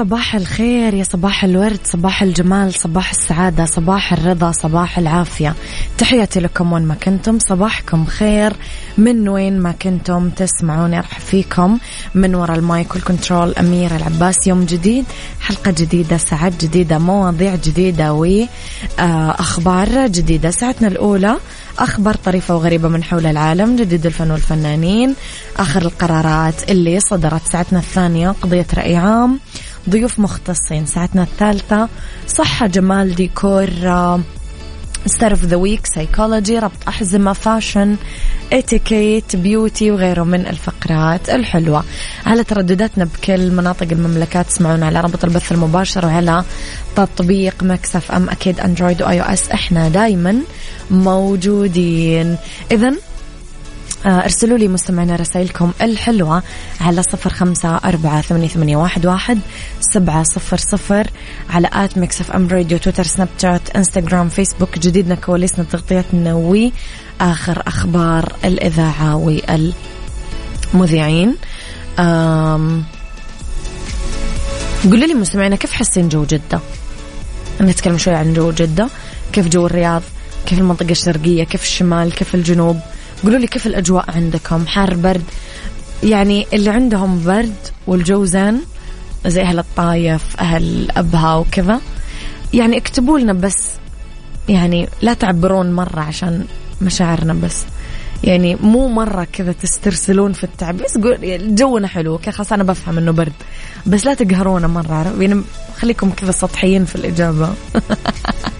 صباح الخير يا صباح الورد صباح الجمال صباح السعادة صباح الرضا صباح العافية. تحياتي لكم وين ما كنتم صباحكم خير. من وين ما كنتم تسمعوني أرحب فيكم. من وراء ال mic وال control أميرة العباس. يوم جديد حلقة جديدة ساعات جديدة مواضيع جديدة وأخبار جديدة. ساعتنا الأولى أخبار طريفة وغريبة من حول العالم جديد الفن والفنانين آخر القرارات اللي صدرت. ساعتنا الثانية قضية رأي عام. ضيوف مختصين. ساعتنا الثالثة. صحة جمال ديكور star of the week psychology ربط أحزمة fashion etiquette beauty وغيره من الفقرات الحلوة. على تردداتنا بكل مناطق المملكة تسمعونا على رابط البث المباشر وعلى تطبيق Mix FM. أكيد Android و iOS إحنا دايما موجودين. إذا ارسلوا لي مستمعينا رسائلكم الحلوة على صفر خمسة أربعة ثمانية, واحد, سبعة صفر صفر على at Mix FM Radio تويتر سناب شات إنستغرام فيسبوك. جديدنا كواليسنا تغطيتنا وآخر أخبار الإذاعة والمذيعين. قولوا لي مستمعينا كيف حاسين جو جدة؟ نتكلم شوي عن جو جدة. كيف جو الرياض؟ كيف المنطقة الشرقية؟ كيف الشمال؟ كيف الجنوب؟ قولوا لي كيف الأجواء عندكم؟ حار برد؟ يعني اللي عندهم برد والجو زين زي أهل الطايف أهل أبها وكذا. يعني اكتبوا لنا بس يعني لا تعبرون مرة عشان مشاعرنا بس. يعني مو مرة كذا تسترسلون في التعب. بس قول جونا حلو okay خلاص أنا بفهم إنه برد. بس لا تقهرونا مرة يعني خليكم كذا سطحيين في الإجابة.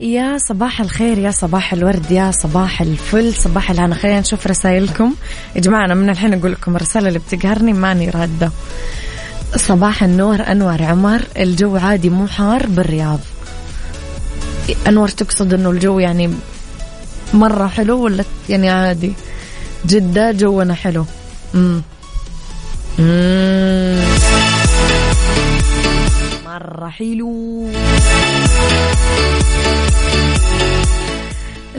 يا صباح الخير يا صباح الورد يا صباح الفل صباح الهنا خلينا نشوف رسائلكم. يا جماعة أنا من الحين أقول لكم الرسالة اللي بتقهرني ماني رادة. صباح النور أنور عمر. الجو عادي مو حار بالرياض. أنور تقصد أنه الجو يعني مرة حلو ولا يعني عادي؟ جدة جونا حلو. مم. مم. مرة حلو.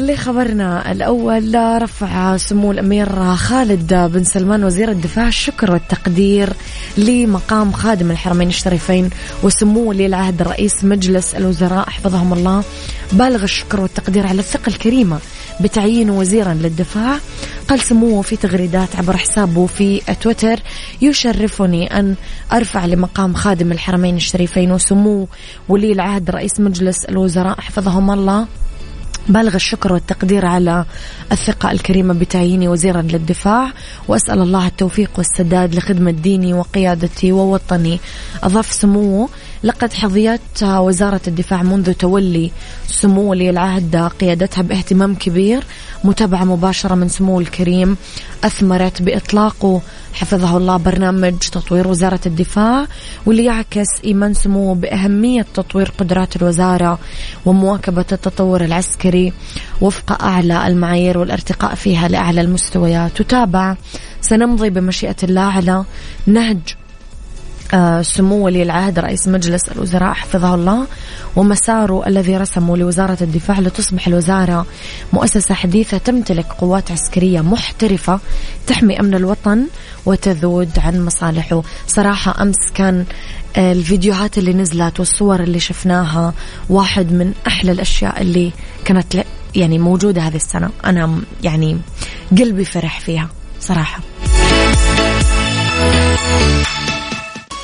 اللي خبرنا الأول رفع سمو الأمير خالد بن سلمان وزير الدفاع الشكر والتقدير لمقام خادم الحرمين الشريفين وسمو ولي العهد رئيس مجلس الوزراء حفظهم الله. بالغ الشكر والتقدير على الثقة الكريمة بتعيينه وزيرا للدفاع. قال سموه في تغريدات عبر حسابه في تويتر يشرفني أن أرفع لمقام خادم الحرمين الشريفين وسمو ولي العهد رئيس مجلس الوزراء حفظهم الله. بالغ الشكر والتقدير على الثقة الكريمة بتعييني وزيرا للدفاع وأسأل الله التوفيق والسداد لخدمة ديني وقيادتي ووطني. أضاف سموه لقد حظيت وزارة الدفاع منذ تولي سمو ولي العهد قيادتها باهتمام كبير متابعة مباشرة من سمو الكريم أثمرت بإطلاقه حفظه الله برنامج تطوير وزارة الدفاع واللي يعكس إيمان سموه بأهمية تطوير قدرات الوزارة ومواكبة التطور العسكري وفق أعلى المعايير والارتقاء فيها لأعلى المستويات. تتابع. سنمضي بمشيئة الله على نهج سمو ولي العهد رئيس مجلس الوزراء حفظه الله ومساره الذي رسمه لوزارة الدفاع لتصبح الوزارة مؤسسة حديثة تمتلك قوات عسكرية محترفة تحمي أمن الوطن وتذود عن مصالحه. صراحة أمس كان الفيديوهات اللي نزلت والصور اللي شفناها واحد من أحلى الأشياء اللي كانت يعني موجودة هذه السنة. أنا يعني قلبي فرح فيها صراحة.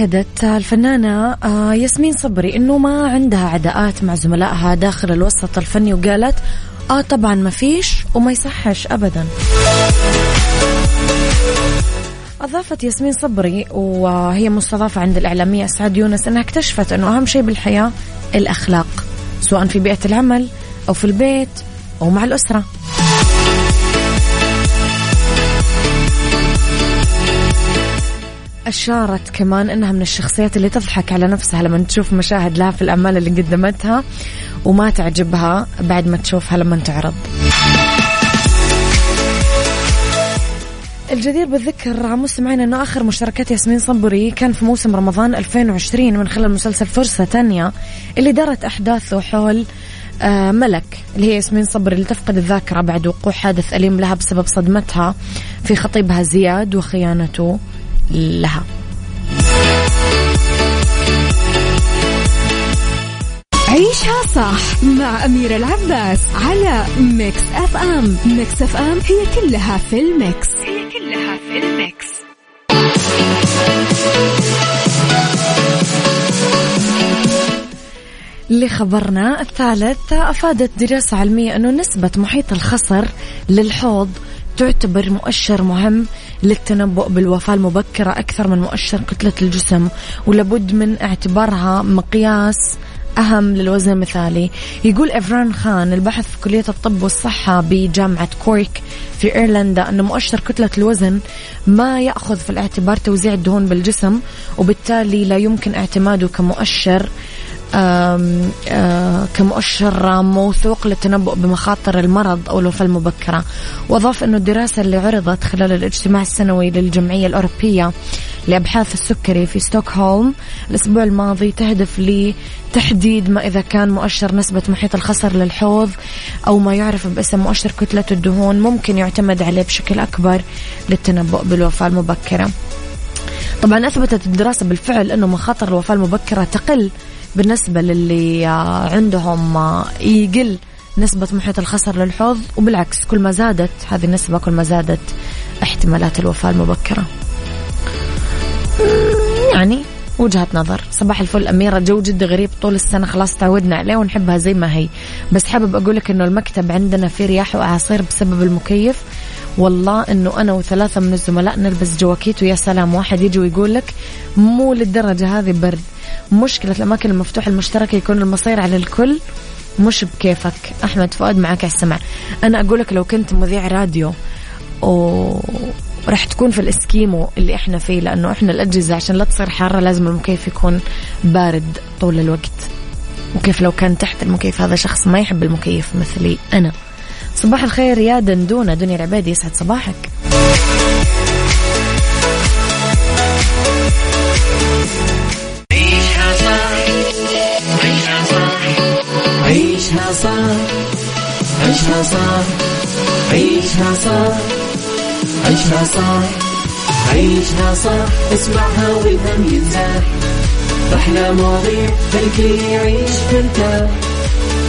أكدت الفنانة آه، ياسمين صبري أنه ما عندها عداءات مع زملائها داخل الوسط الفني وقالت آه طبعا ما فيش وما يصحش أبدا. أضافت ياسمين صبري وهي مستضافة عند الإعلامية أسعد يونس أنها اكتشفت أنه أهم شيء بالحياة الأخلاق سواء في بيئة العمل أو في البيت أو مع الأسرة. أشارت كمان أنها من الشخصيات اللي تضحك على نفسها لما تشوف مشاهد لها في الأعمال اللي قدمتها وما تعجبها بعد ما تشوفها لما تعرض. الجدير بالذكر مستمعين إنه آخر مشاركات ياسمين صبري كان في موسم رمضان 2020 من خلال مسلسل فرصة تانية اللي دارت أحداثه حول آه، ملك اللي هي ياسمين صبري اللي تفقد الذاكرة بعد وقوع حادث أليم لها بسبب صدمتها في خطيبها زياد وخيانته. لها. عيشها صح مع أميرة العباس على Mix FM Mix FM هي كلها في ال mix. هي كلها في ال mix. لخبرنا الثالث أفادت دراسة علمية أنه نسبة محيط الخصر للحوض تعتبر مؤشر مهم للتنبؤ بالوفاة المبكرة أكثر من مؤشر كتلة الجسم ولابد من اعتبارها مقياس أهم للوزن المثالي. يقول إفران خان الباحث في كلية الطب والصحة بجامعة كورك في إيرلندا أن مؤشر كتلة الوزن ما يأخذ في الاعتبار توزيع الدهون بالجسم وبالتالي لا يمكن اعتماده كمؤشر كمؤشر موثوق للتنبؤ بمخاطر المرض أو الوفاة المبكرة. وأضاف أنه الدراسة اللي عرضت خلال الاجتماع السنوي للجمعية الأوروبية لأبحاث السكري في ستوكهولم الأسبوع الماضي تهدف لتحديد ما إذا كان مؤشر نسبة محيط الخصر للحوض أو ما يعرف باسم مؤشر كتلة الدهون ممكن يعتمد عليه بشكل أكبر للتنبؤ بالوفاة المبكرة. طبعا أثبتت الدراسة بالفعل أنه مخاطر الوفاة المبكرة تقل بالنسبة للي عندهم يقل نسبة محيط الخصر للحوض وبالعكس كل ما زادت هذه النسبة كل ما زادت احتمالات الوفاة المبكرة. يعني وجهة نظر. صباح الفل أميرة جو جدا غريب طول السنة خلاص تعودنا عليه ونحبها زي ما هي. بس حابب أقول لك إنه المكتب عندنا فيه رياح وأعاصير بسبب المكيف. والله إنه أنا وثلاثة من الزملاء نلبس جواكيت ويا سلام واحد يجي ويقول لك مو للدرجة هذه برد. مشكلة الأماكن المفتوحة المشتركة يكون المصير على الكل مش بكيفك. أحمد فؤاد معك على السمع أنا أقول لك لو كنت مذيع راديو و راح تكون في الإسكيمو اللي إحنا فيه لأنه إحنا الأجهزة عشان لا تصير حارة لازم المكيف يكون بارد طول الوقت. وكيف لو كان تحت المكيف هذا شخص ما يحب المكيف مثلي أنا. صباح الخير يا دندونة دنيا العبادي يسعد صباحك. عيشها صح عيشها صح عيشها صح عيشها صح عيشها صح عيشها صح عيشها صح. اسمعها والهم ينزاح أحلى مواضيع خلي الكل يعيش مرتاح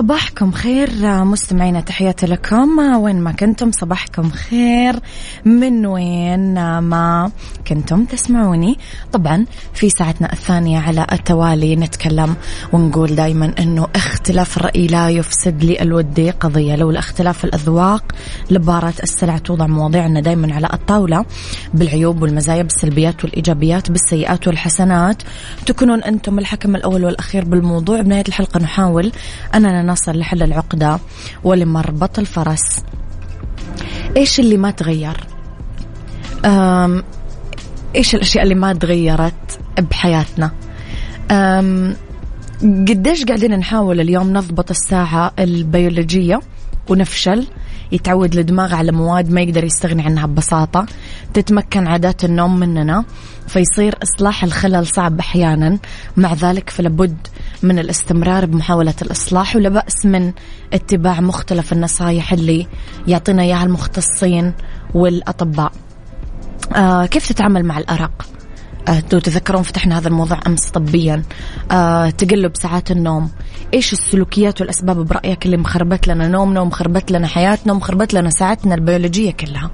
صباحكم خير مستمعينا تحياتي لكم. وين ما كنتم صباحكم خير. من وين؟ ما كنتم تسمعوني. طبعا في ساعتنا الثانية على التوالي نتكلم ونقول دايما إنه اختلاف الرأي لا يفسد لي الودي قضية. لو الاختلاف الأذواق لبارة السلع توضع مواضيعنا دايما على الطاولة بالعيوب والمزايا بالسلبيات والإيجابيات بالسيئات والحسنات. تكونون أنتم الحكم الأول والأخير بالموضوع. بنهاية الحلقة نحاول أننا نصل لحل العقدة ولمربط الفرس إيش اللي ما تغير؟ إيش الأشياء اللي ما تغيرت بحياتنا؟ قديش قاعدين نحاول اليوم نضبط الساعة البيولوجية ونفشل يتعود الدماغ على مواد ما يقدر يستغني عنها ببساطة تتمكن عادات النوم مننا فيصير إصلاح الخلل صعب أحيانا مع ذلك فلابد من الاستمرار بمحاولة الإصلاح ولا بأس من اتباع مختلف النصائح اللي يعطينا إياها المختصين والأطباء. آه كيف تتعامل مع الأرق؟ آه تتذكرون فتحنا هذا الموضوع أمس طبيا. آه تقلب ساعات النوم. إيش السلوكيات والأسباب برأيك اللي مخربت لنا نومنا ومخربت لنا حياتنا ومخربت لنا ساعتنا البيولوجية كلها؟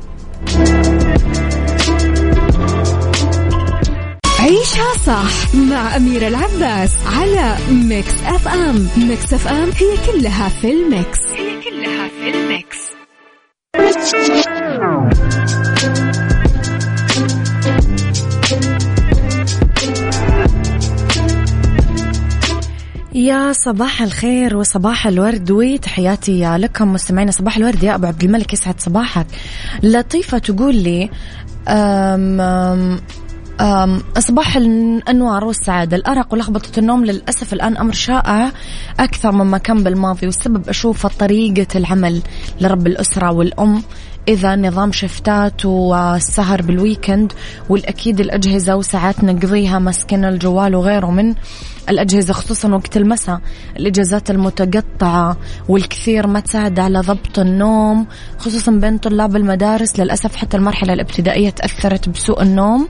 عيشها صح مع أميرة العباس على Mix FM. Mix FM هي كلها في ال mix. هي كلها في ال mix. يا صباح الخير وصباح الورد وتحياتي لكم مستمعينا. صباح الورد يا أبو عبد الملك يسعد صباحك. لطيفة تقول لي أم أم أصباح الأنوار والسعادة. الأرق ولخبطة النوم للأسف الآن أمر شائع أكثر مما كان بالماضي والسبب أشوف طريقة العمل لرب الأسرة والأم. إذا نظام شفتات والسهر بالويكند والأكيد الأجهزة وساعات نقضيها مسكن الجوال وغيره من الأجهزة خصوصا وقت المساء. الإجازات المتقطعة والكثير ما تساعد على ضبط النوم خصوصا بين طلاب المدارس. للأسف حتى المرحلة الابتدائية تأثرت بسوء النوم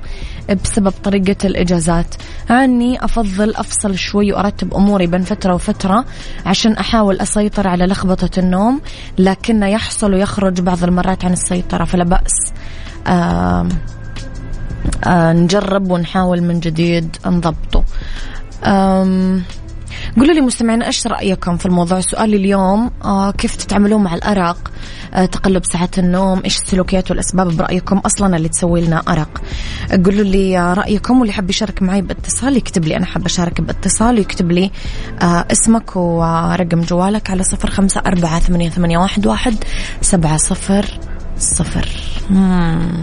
بسبب طريقة الإجازات. عني أفضل أفصل شوي وأرتب أموري بين فترة وفترة عشان أحاول أسيطر على لخبطة النوم لكن يحصل ويخرج بعض المرات عن السيطرة فلا بأس. آه آه نجرب ونحاول من جديد نضبطه. قولوا لي مستمعين إيش رأيكم في الموضوع؟ سؤالي اليوم آه كيف تتعاملون مع الأرق؟ آه تقلب ساعات النوم إيش السلوكيات والأسباب برأيكم أصلا اللي تسوي لنا أرق؟ قولوا لي رأيكم واللي حاب يشارك معي باتصال يكتب لي أنا حابه أشارك باتصال ويكتب لي آه اسمك ورقم جوالك على صفر خمسة أربعة ثمانية, ثمانية واحد, واحد سبعة صفر صفر. مم.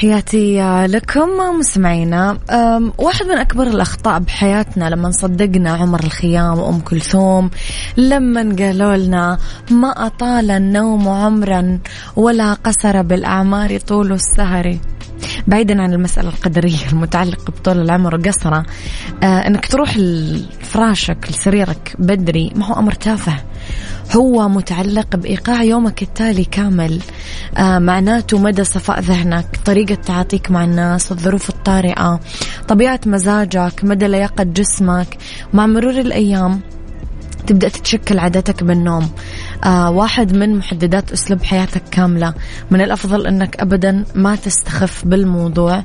تحياتي لكم مستمعينا. واحد من أكبر الأخطاء بحياتنا لما صدقنا عمر الخيام وأم كلثوم لما قالوا لنا ما أطال النوم عمرا ولا قصر بالأعمار طول السهر. بعيدا عن المسألة القدرية المتعلقة بطول العمر وقصره آه إنك تروح لفراشك لسريرك بدري ما هو أمر تافه. هو متعلق بإيقاع يومك التالي كامل. آه معناته مدى صفاء ذهنك طريقة تعاطيك مع الناس الظروف الطارئة طبيعة مزاجك مدى لياقة جسمك. مع مرور الأيام تبدأ تتشكل عاداتك بالنوم. واحد من محددات أسلوب حياتك كاملة. من الأفضل أنك أبدا ما تستخف بالموضوع.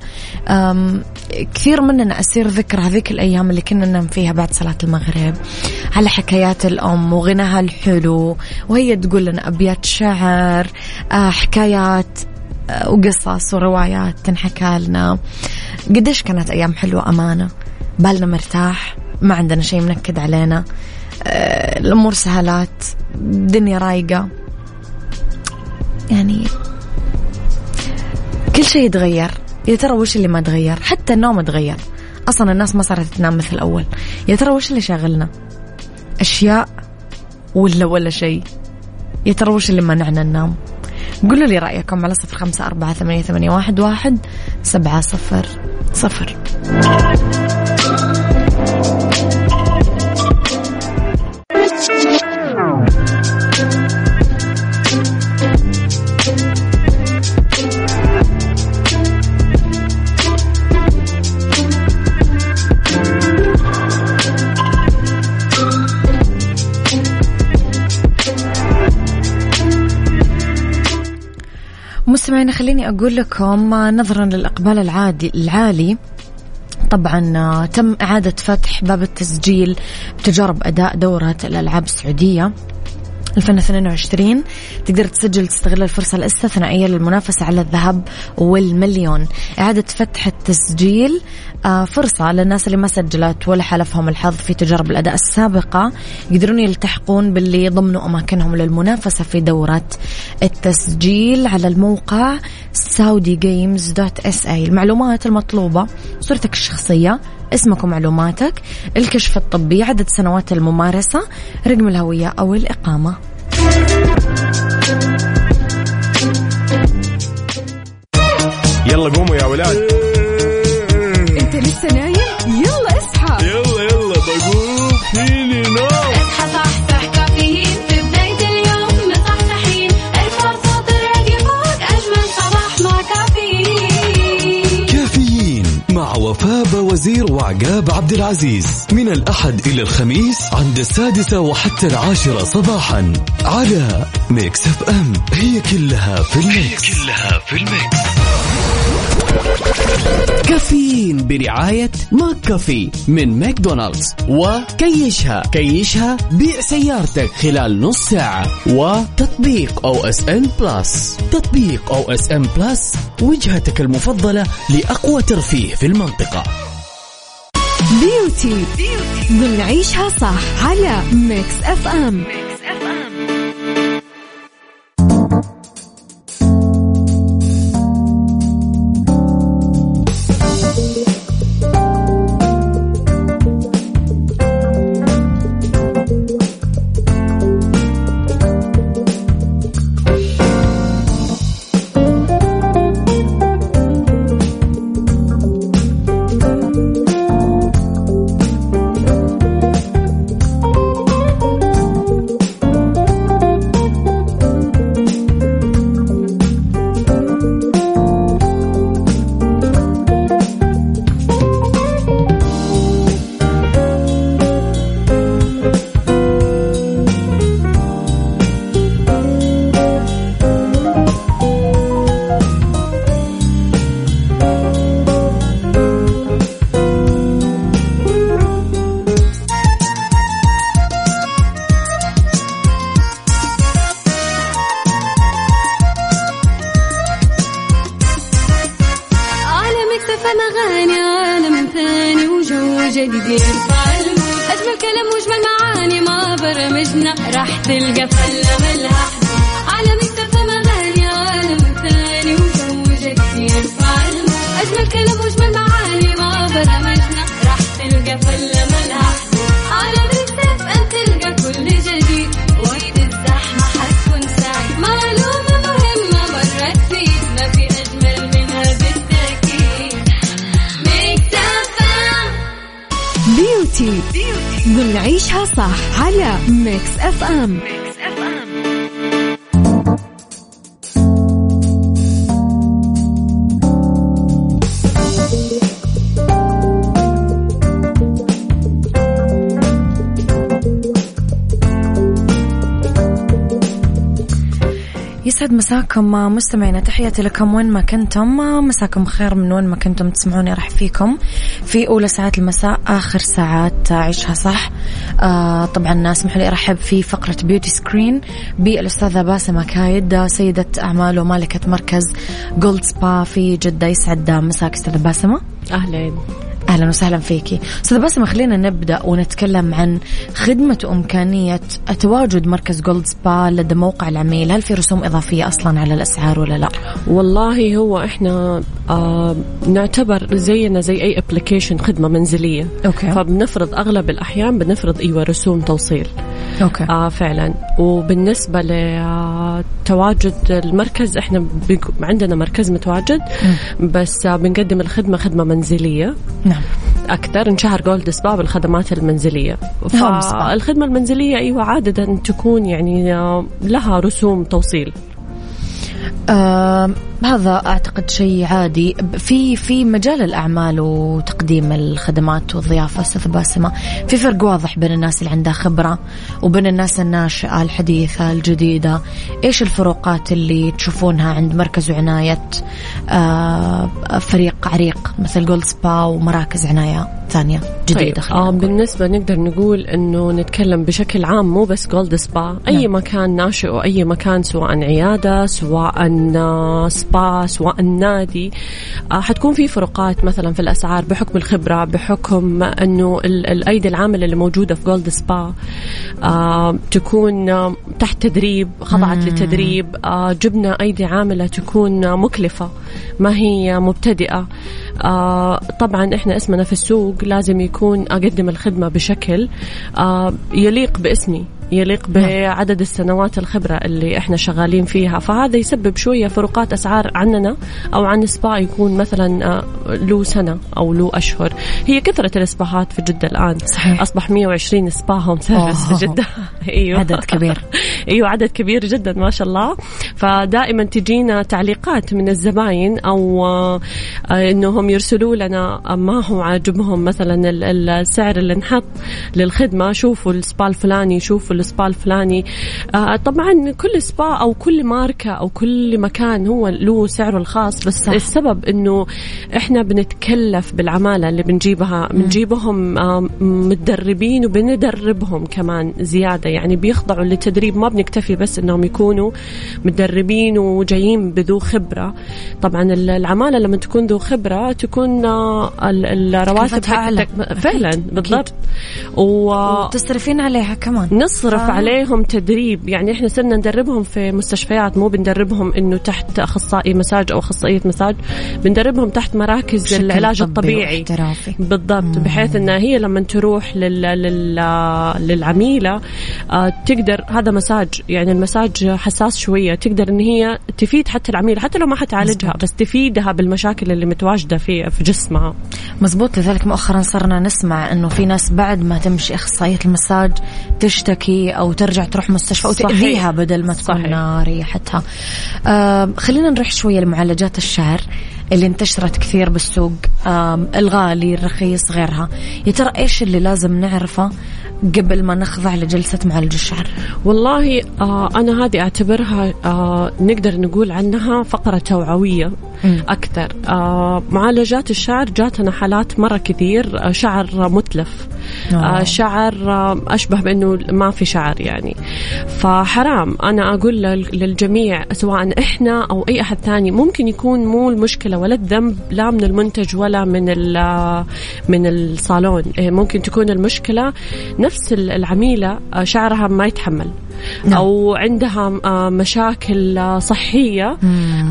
كثير مننا أسير ذكر هذيك الأيام اللي كنا ننام فيها بعد صلاة المغرب. على حكايات الأم وغناها الحلو وهي تقول لنا أبيات شعر آه حكايات آه وقصص وروايات تنحكى لنا. قديش كانت أيام حلوة أمانة. بالنا مرتاح ما عندنا شيء منكد علينا. آه، الأمور سهلات الدنيا رايقة. يعني كل شيء يتغير. يا ترى وش اللي ما تغير؟ حتى النوم تغير. أصلا الناس ما صارت تنام مثل الأول. يا ترى وش اللي شاغلنا؟ أشياء ولا ولا شيء؟ يا ترى وش اللي منعنا ننام؟ قولوا لي رأيكم على صفر خمسة أربعة ثمانية, ثمانية واحد, واحد سبعة صفر صفر. مستمعينا خليني أقول لكم نظرا للإقبال العادي العالي. طبعا تم إعادة فتح باب التسجيل بتجارب أداء دورة الألعاب السعودية. 2022 تقدر تسجل تستغل الفرصة الاستثنائية للمنافسة على الذهب والمليون. إعادة فتح التسجيل آه، فرصة للناس اللي ما سجلت ولا حلفهم الحظ في تجارب الأداء السابقة يقدرون يلتحقون باللي ضمنوا أماكنهم للمنافسة في دورة التسجيل على الموقع games dot SA المعلومات المطلوبة صورتك الشخصية اسمك ومعلوماتك الكشف الطبي عدد سنوات الممارسة رقم الهوية أو الإقامة. يلا قوموا يا ولاد. وفاء وزير وعقاب عبد العزيز. من الأحد إلى الخميس عند السادسة وحتى العاشرة صباحا على Mix FM هي كلها في ال Mix. هي كلها في ال Mix. كافيين برعاية McCafé من ماكدونالدز. وكيشها. كيشها بيع سيارتك خلال نص ساعة. وتطبيق أو إس إن بلس. تطبيق أو إس إن بلس وجهتك المفضلة لأقوى ترفيه في المنطقة. beauty ضمن عيشها صح على Mix FM. عالم يسعد مساكم مستمعينا. تحياتي لكم وين ما كنتم. مساكم خير من وين ما كنتم تسمعوني راح فيكم في أولى ساعات المساء آخر ساعات عيشها صح. آه طبعا اسمحوا لي أرحب في فقرة beauty screen بالأستاذة باسمة كايد سيدة أعمال ومالكة مركز Gold Spa في جدة. يسعد مساك أستاذة باسمة. أهلين أهلا وسهلا فيكي. أستاذة باسمة خلينا نبدأ ونتكلم عن خدمة وإمكانية تواجد مركز Gold Spa لدى موقع العميل. هل في رسوم إضافية أصلا على الأسعار ولا لا؟ والله هو إحنا آه نعتبر زينا زي أي application خدمة منزلية. أوكي. فبنفرض أغلب الأحيان بنفرض أيوه رسوم توصيل. أوكي. آه فعلا. وبالنسبة لتواجد المركز إحنا عندنا مركز متواجد بس آه بنقدم الخدمة خدمة منزلية. نعم. أكثر انشهر جولد سبا بالخدمات المنزلية. سبا. فالخدمة المنزلية أيوة عادة تكون يعني آه، لها رسوم توصيل. آه هذا أعتقد شيء عادي في في مجال الأعمال وتقديم الخدمات والضيافة أستاذ باسمة في فرق واضح بين الناس اللي عندها خبرة وبين الناس الناشئة الحديثة الجديدة إيش الفروقات اللي تشوفونها عند مركز وعنايه آه فريق عريق مثل Gold Spa ومراكز عناية ثانية جديدة طيب آه نقول. بالنسبة نقدر نقول إنه نتكلم بشكل عام مو بس Gold Spa أي نعم. مكان ناشئ وأي مكان سواء عيادة سواء سبا سواء نادي. آه حتكون في فروقات مثلا في الأسعار بحكم الخبرة بحكم إنه ال- الأيدي العاملة اللي موجودة في Gold Spa آه تكون آه، تحت تدريب خضعت لتدريب. آه جبنا أيدي عاملة تكون مكلفة ما هي مبتدئة. آه طبعا إحنا اسمنا في السوق لازم يكون أقدم الخدمة بشكل آه يليق باسمي. يليق بعدد السنوات الخبرة اللي إحنا شغالين فيها. فهذا يسبب شوية فروقات أسعار عننا أو عن سبا يكون مثلا آه، له سنة أو له أشهر. هي كثرة ال spaهات في جدة الآن. صحيح. أصبح 120 spa home service. في جدة. أيوه. عدد كبير. أيوه عدد كبير جدا ما شاء الله. فدائما تجينا تعليقات من الزباين أو آه، إنهم يرسلوا لنا ما هو عاجبهم. مثلا ال- ال- السعر اللي نحط للخدمة. شوفوا السبا الفلاني شوفوا السبا الفلاني. آه، طبعا كل سبا أو كل ماركة أو كل مكان هو له سعره الخاص بس صح. السبب إنه إحنا بنتكلف بالعمالة اللي بنجيبها بنجيبهم متدربين وبندربهم كمان زيادة. يعني بيخضعوا للتدريب ما بنكتفي بس إنهم يكونوا متدربين وجايين بذو خبرة. طبعا ال- العمالة لما تكون ذو خبرة تكون آه، ال- الرواتب. حقتك فعلا. بالضبط. و تصرفين عليها كمان. نصرف آه. عليهم تدريب يعني إحنا صرنا ندربهم في مستشفيات مو بندربهم إنه تحت أخصائي مساج أو أخصائية مساج بندربهم تحت مراكز العلاج طبي الطبيعي واحترافي. بالضبط بحيث إنها هي لما تروح لل... لل... للعميلة آه تقدر هذا مساج يعني المساج حساس شوية تقدر إن هي تفيد حتى العميلة حتى لو ما حتعالجها مزبوط. بس تفيدها بالمشاكل اللي متواجدة في في جسمها مزبوط لذلك مؤخرا صرنا نسمع إنه في ناس بعد ما تمشي أخصائية المساج تشتكي أو ترجع تروح مستشفى. وتاذيها بدل ما تكون صحيح. ريحتها. آه خلينا نروح شوية لمعالجات الشعر اللي انتشرت كثير بالسوق آه الغالي الرخيص غيرها. يا ترى إيش اللي لازم نعرفه قبل ما نخضع لجلسة معالج الشعر؟ والله آه أنا هذه أعتبرها آه نقدر نقول عنها فقرة توعوية مم. أكثر آه معالجات الشعر جاتنا حالات مرة كثير آه شعر متلف آه. آه. شعر آه أشبه بأنه ما في شعر يعني. فحرام. أنا أقول لل- للجميع سواء إحنا أو أي أحد ثاني ممكن يكون مو المشكلة ولا الذنب لا من المنتج ولا من ال- من الصالون. إيه، ممكن تكون المشكلة نفس ال- العميلة آه، شعرها ما يتحمل نعم. أو عندها آه، مشاكل آه، صحية.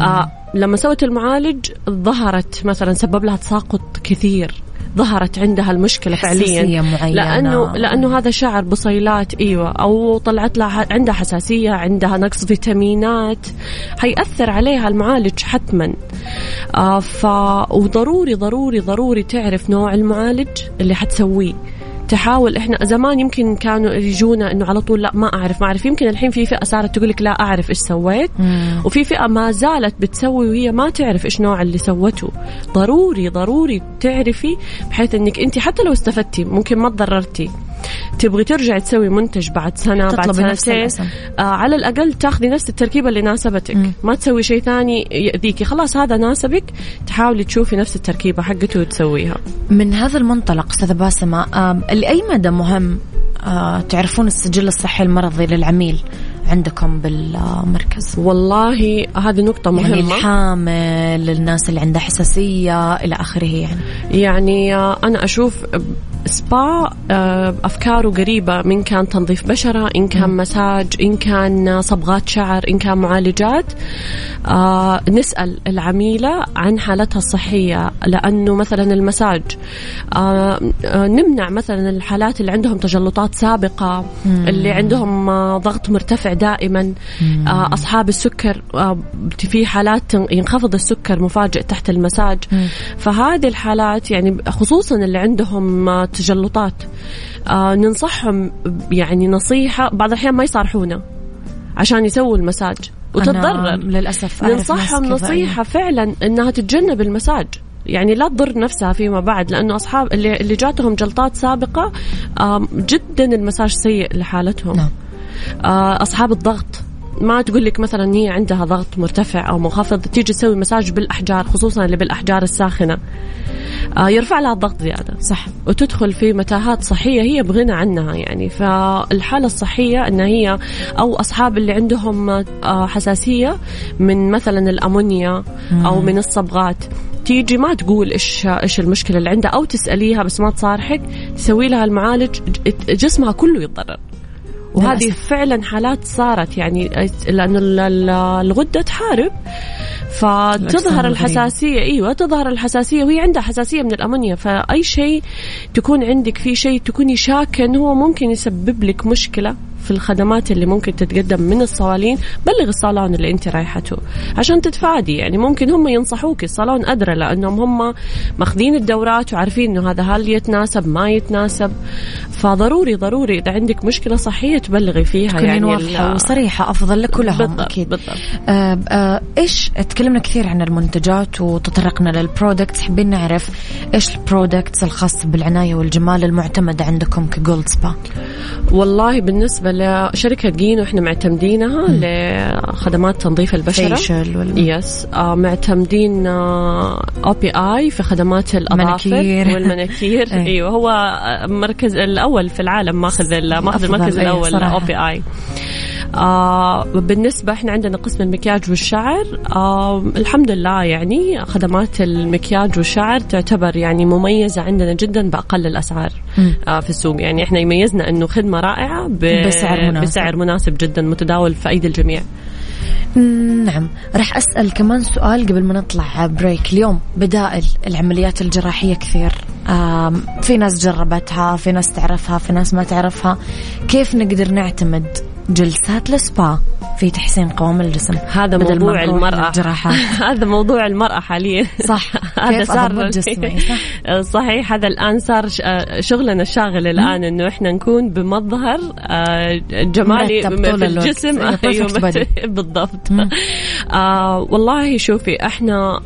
آه، لما سوت المعالج ظهرت مثلا سبب لها تساقط كثير. ظهرت عندها المشكلة حساسية فعليا. معينة. لأنه لأنه هذا شعر بصيلات أيوة أو طلعت لها عندها حساسية عندها نقص فيتامينات حيأثر عليها المعالج حتما. آه ف وضروري ضروري ضروري تعرف نوع المعالج اللي حتسويه. تحاول إحنا زمان يمكن كانوا يجونا إنه على طول لا ما أعرف ما أعرف. يمكن الحين في فئة صارت تقول لك لا أعرف إيش سويت. وفي فئة ما زالت بتسوي وهي ما تعرف إيش نوع اللي سوته. ضروري ضروري تعرفي بحيث إنك أنت حتى لو استفدتي ممكن ما تضررتي. تبغي ترجع تسوي منتج بعد سنة بعد سنتين. آه على الأقل تاخذي نفس التركيبة اللي ناسبتك. ما تسوي شيء ثاني يأذيكي. خلاص هذا ناسبك. تحاولي تشوفي نفس التركيبة حقته وتسويها. من هذا المنطلق أستاذة باسمة آه، لأي مدى مهم آه، تعرفون السجل الصحي المرضي للعميل عندكم بالمركز؟ والله هذه نقطة يعني مهمة. الحامل الناس اللي عندها حساسية إلى آخره يعني. يعني آه، أنا أشوف سبا آه، أفكاره قريبة من كان تنظيف بشرة إن كان مساج إن كان صبغات شعر إن كان معالجات. آه، نسأل العميلة عن حالتها الصحية لأنه مثلا المساج آه، نمنع مثلا الحالات اللي عندهم تجلطات سابقة اللي عندهم ضغط مرتفع دائما. أصحاب السكر في حالات ينخفض السكر مفاجئ تحت المساج. فهذه الحالات يعني خصوصا اللي عندهم تجلطات. آه، ننصحهم يعني نصيحة بعض الأحيان ما يصارحونا عشان يسووا المساج. وتتضرر للأسف ننصحهم نصيحة فعلا إنها تتجنب المساج. يعني لا تضر نفسها فيما بعد لأنه أصحاب اللي اللي جاتهم جلطات سابقة جدا المساج سيء لحالتهم. نعم. آه، أصحاب الضغط. ما تقول لك مثلا هي عندها ضغط مرتفع أو منخفض تيجي تسوي مساج بالأحجار خصوصا اللي بالأحجار الساخنة. يرفع لها الضغط زيادة. صح. وتدخل في متاهات صحية هي بغنى عنها يعني. فالحالة الصحية إن هي أو أصحاب اللي عندهم آه، حساسية من مثلا الأمونيا أو من الصبغات تيجي ما تقول إيش إيش المشكلة اللي عندها أو تسأليها بس ما تصارحك تسوي لها المعالج جسمها كله يتضرر. وهذه. فعلا حالات صارت يعني لأنه ال- ال- الغدة تحارب فتظهر. الحساسية إيوه تظهر الحساسية وهي عندها حساسية من الأمونيا فأي شيء تكون عندك فيه شيء تكوني شاكه انه هو ممكن يسبب لك مشكلة في الخدمات اللي ممكن تتقدم من الصوالين بلغ الصالون اللي انت رايحته. عشان تتفادي يعني ممكن هم ينصحوك الصالون أدرى لأنهم هم ماخذين الدورات وعارفين إنه هذا هل يتناسب ما يتناسب. فضروري ضروري إذا عندك مشكلة صحية تبلغي فيها تكونين يعني واضحة ال- وصريحة أفضل لك ولهم بالضبط أكيد. بالضبط. آه آه إيش تكلمنا كثير عن المنتجات وتطرقنا لل products حابين نعرف إيش ال products الخاصة بالعناية والجمال المعتمدة عندكم ك Gold Spa والله بالنسبة لشركة جينو إحنا معتمدينها لخدمات تنظيف البشرة facial وال... yes آه معتمدين OPI في خدمات الأظافر manicure. وال manicure إيه. أيوه هو المركز الأول في العالم ماخذ ماخذ المركز إيه، الأول. OPI آه بالنسبة إحنا عندنا قسم المكياج والشعر آه الحمد لله يعني خدمات المكياج والشعر تعتبر يعني مميزة عندنا جدا بأقل الأسعار آه في السوق. يعني إحنا يميزنا إنه خدمة رائعة بسعر مناسب. بسعر مناسب جدا متداول في أيدي الجميع. نعم. راح أسأل كمان سؤال قبل ما نطلع بريك اليوم بدائل العمليات الجراحية كثير. في ناس جربتها في ناس تعرفها في ناس ما تعرفها. كيف نقدر نعتمد جلسات السبا. في تحسين قوام الجسم. هذا موضوع المرأة. هذا موضوع المرأة حاليا. صح. هذا صار جسمي؟ صح. صحيح هذا الآن صار آه، شغلنا الشاغل الآن إنه إحنا نكون بمظهر آه، جمالي في. الجسم. أيوة، أيوة،. بالضبط. آه والله شوفي إحنا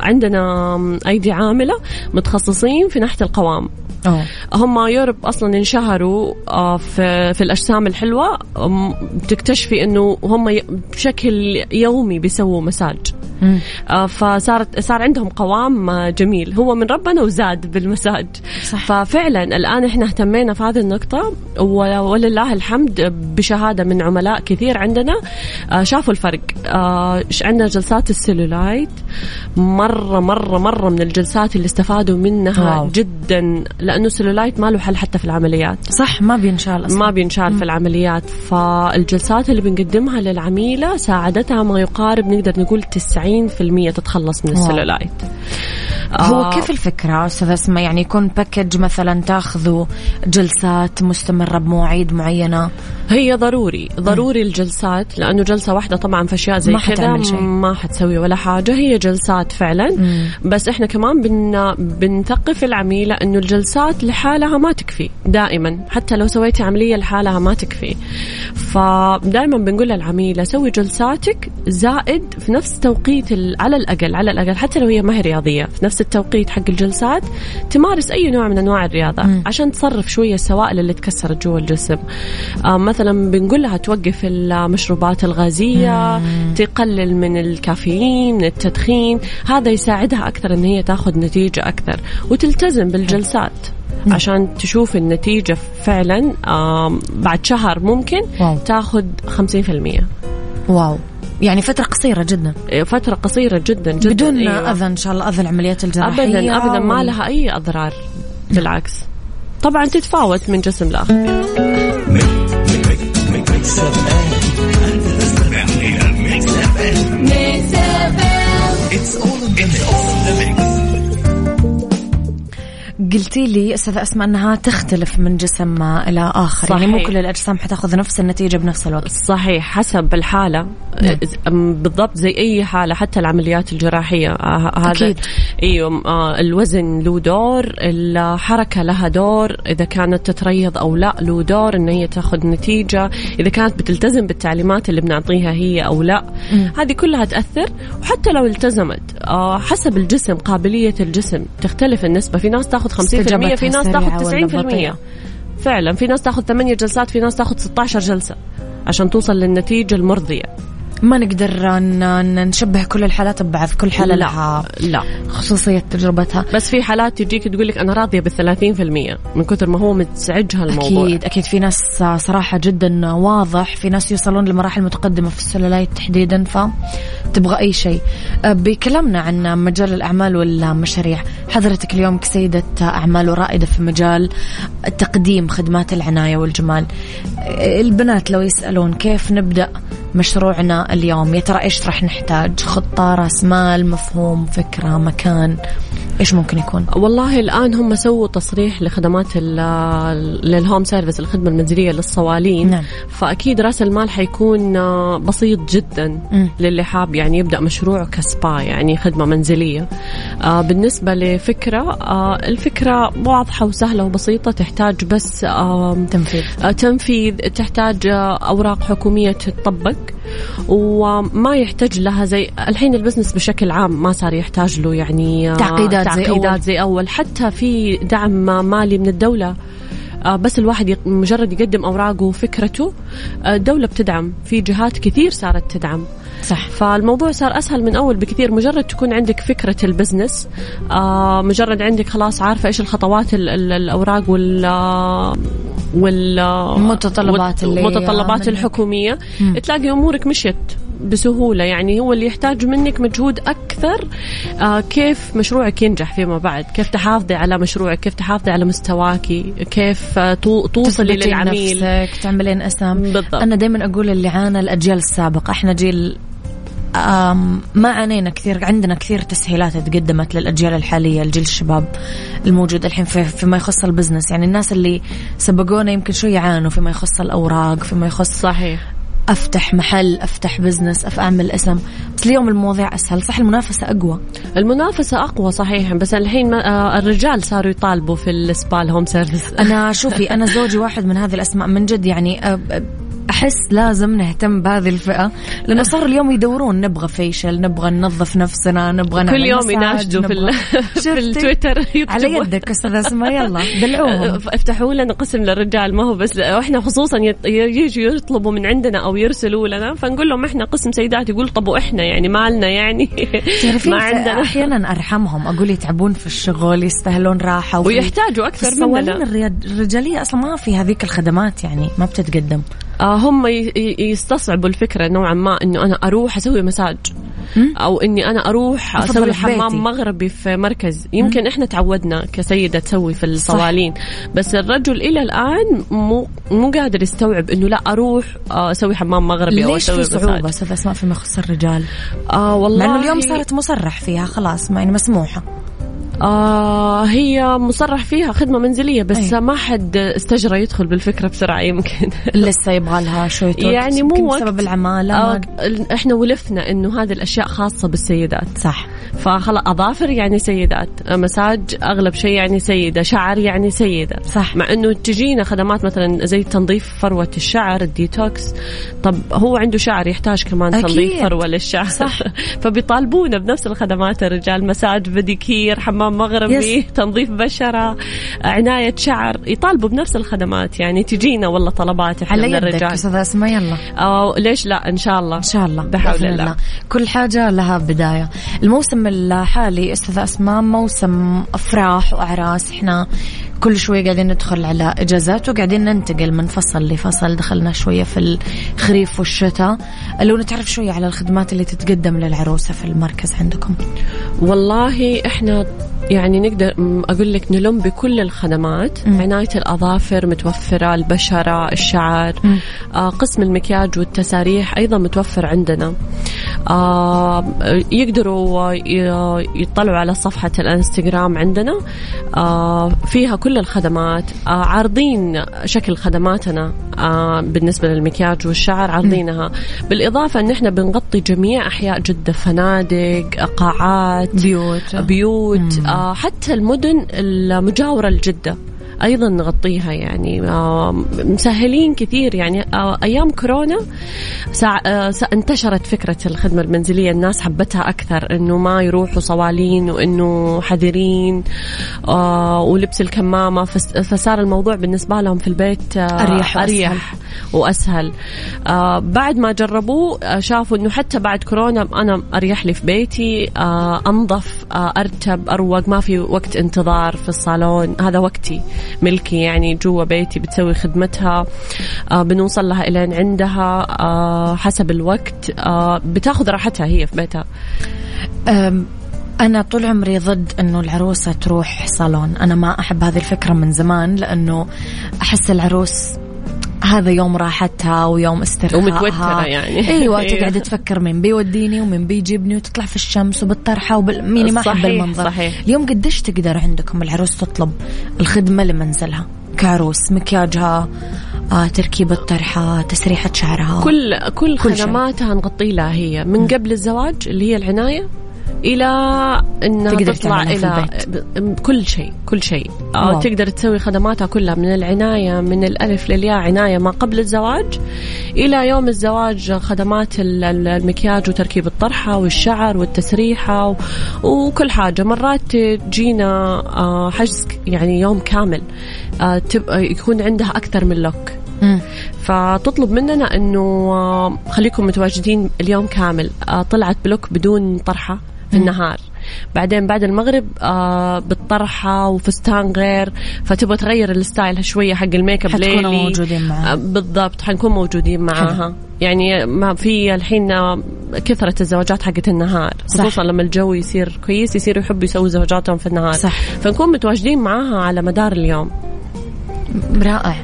عندنا أيدي عاملة متخصصين في ناحية القوام. أوه. هم يوروب أصلا انشهروا في في الأجسام الحلوة أم، بتكتشفي إنه هم بشكل يومي بيسووا مساج. آه، فصارت صار عندهم قوام آه، جميل. هو من ربنا وزاد بالمساج صح. ففعلا الآن إحنا اهتمينا في هذه النقطة ولله الحمد بشهادة من عملاء كثير عندنا. آه، شافوا الفرق. آه، عندنا جلسات السيلولايت. مره مره مرة من الجلسات اللي استفادوا منها wow. جدا لأنه السيلولايت ما له حل حتى في العمليات. صح ما بينشال أصلا ما بينشال في العمليات. فالجلسات اللي بنقدمها للعميلة ساعدتها ما يقارب نقدر نقول 90% تتخلص من. السلولايت هو آه، كيف الفكرة أستاذة باسمة؟ يعني يكون package مثلا تاخذوا جلسات مستمرة بمواعيد معينة؟ هي ضروري ضروري الجلسات لأنه جلسة واحدة طبعا في أشياء زي ما كذا. ما حتسوي ولا حاجة هي جلسات فعلا. بس إحنا كمان بن بنثقف العميله إنه الجلسات لحالها ما تكفي دائما. حتى لو سويتي عملية لحالها ما تكفي. فدائما بنقول للعميله سوي جلساتك زائد في نفس توقيت ال- على الأقل على الأقل حتى لو هي ما هي رياضية في نفس التوقيت حق الجلسات تمارس أي نوع من أنواع الرياضة عشان تصرف شوية السوائل اللي تكسرت جوا الجسم. آه مثلا بنقول لها توقف المشروبات الغازية تقلل من الكافيين من التدخين هذا يساعدها أكثر إن هي تاخذ نتيجة أكثر وتلتزم بالجلسات عشان تشوف النتيجة فعلا بعد شهر ممكن واو. تاخذ 50% واو. يعني فترة قصيرة جدا. فترة قصيرة جدا جدا بدون أيوة. أذى إن شاء الله أذى العمليات الجراحية ابدا ابدا ما وال- لها أي أضرار بالعكس. طبعا تتفاوت من جسم لآخر. Mix F قلتي لي أستاذة باسمة أنها تختلف من جسم إلى آخر. يعني مو صحيح. كل الأجسام حتأخذ نفس النتيجة بنفس الوقت. صحيح حسب الحالة. نعم. بالضبط زي أي حالة حتى العمليات الجراحية. آه، هذا أكيد. أيوة آه، الوزن له دور الحركة لها دور. إذا كانت تتريض أو لا له دور إن هي تأخذ نتيجة. إذا كانت بتلتزم بالتعليمات اللي بنعطيها هي أو لا هذه كلها تأثر. وحتى لو التزمت آه، حسب الجسم قابلية الجسم تختلف النسبة. في ناس تأخذ 50% في ناس تاخذ ولا 90% بطيئة؟ فعلا في ناس تاخذ 8 جلسات في ناس تاخذ 16 جلسة عشان توصل للنتيجة المرضية. ما نقدر نشبه كل الحالات ببعض كل حالة لها لا. خصوصية تجربتها. بس في حالات تجيك تقول لك أنا راضية بالثلاثين في المية من كثر ما هو متزعجها الموضوع. أكيد أكيد. في ناس صراحة جدا واضح في ناس يوصلون لمراحل متقدمة في السلولايت تحديدا فتبغى أي شيء. أه، بكلامنا عن مجال الأعمال والمشاريع حضرتك اليوم كسيدة أعمال ورائدة في مجال تقديم خدمات العناية والجمال. أه، البنات لو يسألون كيف نبدأ مشروعنا اليوم. يا ترى إيش راح نحتاج؟ خطة رأس مال مفهوم فكرة مكان. إيش ممكن يكون؟ والله الآن هم سووا تصريح لخدمات لل home service الخدمة المنزليه للصوالين. نعم. فأكيد رأس المال حيكون آه، بسيط جدا. للي حاب يعني يبدأ مشروع كسبا يعني خدمة منزلية. آه، بالنسبة لفكرة آه، الفكرة واضحة وسهلة وبسيطة. تحتاج بس تنفيذ. تنفيذ. تحتاج أوراق حكومية تطبق. وما يحتاج لها زي الحين البزنس بشكل عام ما صار يحتاج له يعني آه، تعقيدات زي تعقيدات أول. زي أول حتى في دعم مالي من الدولة آه، بس الواحد مجرد يقدم أوراقه وفكرته آه، الدولة بتدعم. في جهات كثير صارت تدعم. صح. فالموضوع صار أسهل من أول بكثير. مجرد تكون عندك فكرة ال business آه مجرد عندك خلاص عارفة إيش الخطوات ال ال الأوراق وال وال المتطلبات اللي المتطلبات. الحكومية. تلاقي أمورك مشيت. بسهولة. يعني هو اللي يحتاج منك مجهود أكثر. آه كيف مشروعك ينجح فيما بعد؟ كيف تحافظي على مشروعك؟ كيف تحافظي على مستواكي كيف تو- توصلي للعميل؟ نفسك تعملين اسم بالضبط. أنا دائما أقول اللي عانى الأجيال السابقة. إحنا جيل ما عانينا كثير. عندنا كثير تسهيلات تقدمت للأجيال الحالية الجيل الشباب الموجود الحين في فيما يخص ال business. يعني الناس اللي سبقونا يمكن شوي يعانوا فيما يخص الأوراق فيما يخص صحيح. أفتح محل أفتح business أعمل اسم. بس اليوم المواضيع أسهل. صح المنافسة أقوى. المنافسة أقوى صحيح. بس الحين آه، الرجال صاروا يطالبوا في ال spa ال home service أنا شوفي أنا زوجي واحد من هذه الأسماء من جد يعني أ- أ- أحس لازم نهتم بهذه الفئة لأنه صاروا اليوم يدورون نبغى فيشل نبغى ننظف نفسنا نبغى كل نعمل يوم مساج، يناشدوا في, في؟ التويتر يكتبوا على يدك أستاذ اسماء يلا دلعوهم. افتحوا لنا قسم للرجال ما هو بس إحنا خصوصا يجوا يطلبوا من عندنا أو يرسلوا لنا فنقول لهم إحنا قسم سيدات يقول طب وإحنا يعني مالنا يعني. ما عندنا. أحيانا أرحمهم أقول يتعبون في الشغل يستاهلون راحة ويحتاجوا أكثر مننا. الرياد- الرجالية أصلا ما في هذيك الخدمات يعني ما بتتقدم. هم ي- ي- يستصعبوا الفكرة نوعا ما إنه أنا أروح أسوي مساج. أو إني أنا أروح أسوي. حمام مغربي في مركز. يمكن إحنا تعودنا كسيدة تسوي في الصوالين. بس الرجل إلى الآن مو مو قادر يستوعب إنه لا أروح آه، أسوي حمام مغربي أو ليش أسوي في صعوبة مساج. أستاذ أسماء فيما يخص الرجال؟ آه والله مع انه اليوم صارت مصرح فيها خلاص ما يعني مسموحة. آه هي مصرح فيها خدمة منزلية بس أي. ما حد استجرى يدخل بالفكرة بسرعة يمكن. لسه يبغى لها شوي وقت يعني مو وقت. بسبب العمالة آه إحنا ولفنا إنه هذه الأشياء خاصة بالسيدات. صح. فخلاص أظافر يعني سيدات مساج أغلب شيء يعني سيدة شعر يعني سيدة. صح. مع إنه تجينا خدمات مثلا زي تنظيف فروة الشعر الديتوكس. طب هو عنده شعر يحتاج كمان أكيد. تنظيف فروة للشعر. صح. فبيطالبونا بنفس الخدمات الرجال مساج pedicure حمام مغربي yes. تنظيف بشرة عناية شعر. يطالبوا بنفس الخدمات يعني تجينا والله طلبات إحنا من الرجال. أستاذ أسماء يلا. أو ليش لا؟ إن شاء الله. إن شاء الله. بحول الله. كل حاجة لها بداية. الموسم الحالي أستاذ أسماء موسم أفراح وأعراس. إحنا كل شوي قاعدين ندخل على إجازات وقاعدين ننتقل من فصل لفصل. دخلنا شوية في الخريف والشتاء. لو نتعرف شوية على الخدمات اللي تتقدم للعروسة في المركز عندكم؟ والله إحنا يعني نقدر م- أقول لك نلم بكل الخدمات. مم. عناية الأظافر متوفرة البشرة الشعر. آه قسم المكياج والتساريح أيضا متوفر عندنا. آه يقدروا ي- يطلعوا على صفحة الإنستغرام عندنا. آه فيها كل الخدمات آه عارضين شكل خدماتنا آه بالنسبة للمكياج والشعر عارضينها. بالإضافة إن إحنا بنغطي جميع أحياء جدة فنادق قاعات بيوت. بيوت آه حتى المدن المجاورة لجدة. أيضا نغطيها يعني. مسهلين كثير يعني. أيام كورونا انتشرت فكرة الخدمة المنزلية. الناس حبتها أكثر إنه ما يروحوا صوالين وإنه حذرين ولبس الكمامة. فصار الموضوع بالنسبة لهم في البيت أريح وأسهل. أريح وأسهل. بعد ما جربوه شافوا إنه حتى بعد كورونا أنا أريح لي في بيتي أنظف أرتب أروق ما في وقت انتظار في الصالون. هذا وقتي. ملكي يعني جوا بيتي بتسوي خدمتها. آه بنوصل لها الين عندها آه حسب الوقت آه بتاخذ راحتها هي في بيتها. أم، أنا طول عمري ضد إنه العروسة تروح صالون، أنا ما أحب هذه الفكرة من زمان لأنه أحس العروس هذا يوم راحتها ويوم استرخائها ومتوترة يعني. إيوه. تقعد تفكر مين بيوديني ومين بيجيبني وتطلع في الشمس وبالطرحة وبال... ما أحب صحيح، المنظر صحيح. اليوم قديش تقدر عندكم العروس تطلب الخدمة لمنزلها كعروس مكياجها آه، تركيب الطرحة تسريحة شعرها كل كل. خدماتها نغطي لها هي من قبل الزواج اللي هي العناية إلى إنها تقدر تطلع إلى كل شيء كل شيء. آه واو. تقدر تسوي خدماتها كلها من العناية من الألف للياء عناية ما قبل الزواج. إلى يوم الزواج خدمات ال- ال- المكياج وتركيب الطرحة والشعر والتسريحة وكل حاجة. مرات تجينا آه حجز يعني يوم كامل آه يكون عندها أكثر من لوك. فتطلب مننا إنه خليكم متواجدين اليوم كامل. طلعت ب look بدون طرحة. في النهار. بعدين بعد المغرب آه بالطرحة وفستان غير فتبغى تغير ال style شوية حق الميك أب حتكونوا ليلي. موجودين معاها. آه بالضبط حنكون موجودين معاها. يعني ما في الحين آه، كثرة الزواجات حقت النهار. صح. خصوصا لما الجو يصير كويس يصيروا يحبوا يسووا زواجاتهم في النهار. صح. فنكون متواجدين معاها على مدار اليوم. رائع.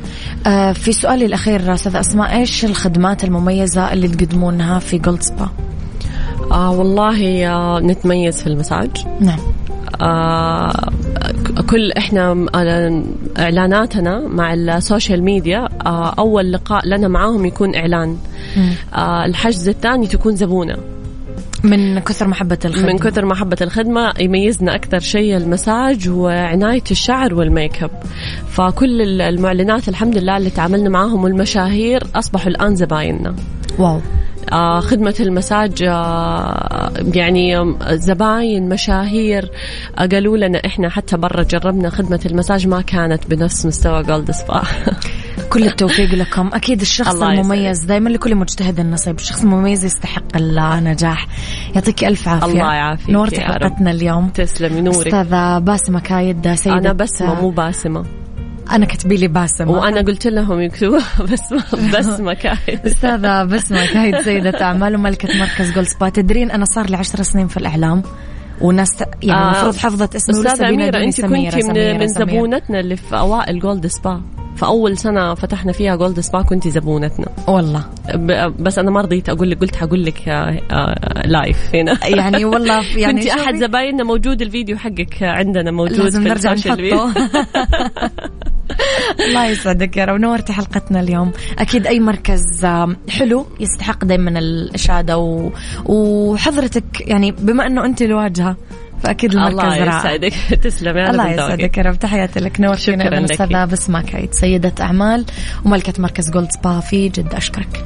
آه في سؤالي الأخير أستاذ أسماء إيش الخدمات المميزة اللي تقدمونها في Gold Spa آه والله آه نتميز في المساج. نعم. آه كل إحنا آه، إعلاناتنا مع ال social media آه أول لقاء لنا معاهم يكون إعلان. آه الحجز الثاني تكون زبونة. من كثر محبة الخدمة. من كثر محبة الخدمة يميزنا أكثر شيء المساج وعناية الشعر والميك اب. فكل ال- المعلنات الحمد لله اللي تعاملنا معاهم والمشاهير أصبحوا الآن زبايننا. wow. خدمة المساج آه يعني زباين مشاهير. آه قالوا لنا إحنا حتى برا جربنا خدمة المساج ما كانت بنفس مستوى Gold Spa كل التوفيق لكم. أكيد الشخص الله المميز دائما لكل مجتهد النصيب. الشخص المميز يستحق النجاح. يعطيك ألف عافية. الله يعافيك نورتي. حلقتنا اليوم. تسلمي نورك. أستاذة باسمة كايد سيدة أنا بسمة مو باسمة. أنا كتبي لي باسمة وأنا قلت لهم يكتبوا بسمة بسمة كايد. أستاذة بسمة كايد سيدة أعمال وملكة مركز Gold Spa تدرين أنا صار لي عشر سنين في الإعلام. وناس يعني آه، المفروض حفظت أستاذة أميرة بينادوني أنت سميرة كنتي سميرة من, من. زبونتنا اللي في أوائل Gold Spa فأول سنة فتحنا فيها Gold Spa كنت زبونتنا. والله. بس أنا ما رضيت أقول لك قلت حقول لك آه، آه، live هنا. يعني والله يعني كنت أحد. زبايننا موجود الفيديو حقك عندنا موجود لازم في نرجع. نحطه. الله يسعدك يا رب. نورتي حلقتنا اليوم. أكيد أي مركز حلو يستحق دائما الاشاده و... وحضرتك يعني بما إنه أنت الواجهة فأكيد المركز الله يسعدك. تسلم. يا الله. يسعدك يا رب. تحياتي لك. نورتينا شكراً لك. الاستاذه بسمه كايد. سيدة أعمال وملكة مركز جولد سبا في جدة أشكرك.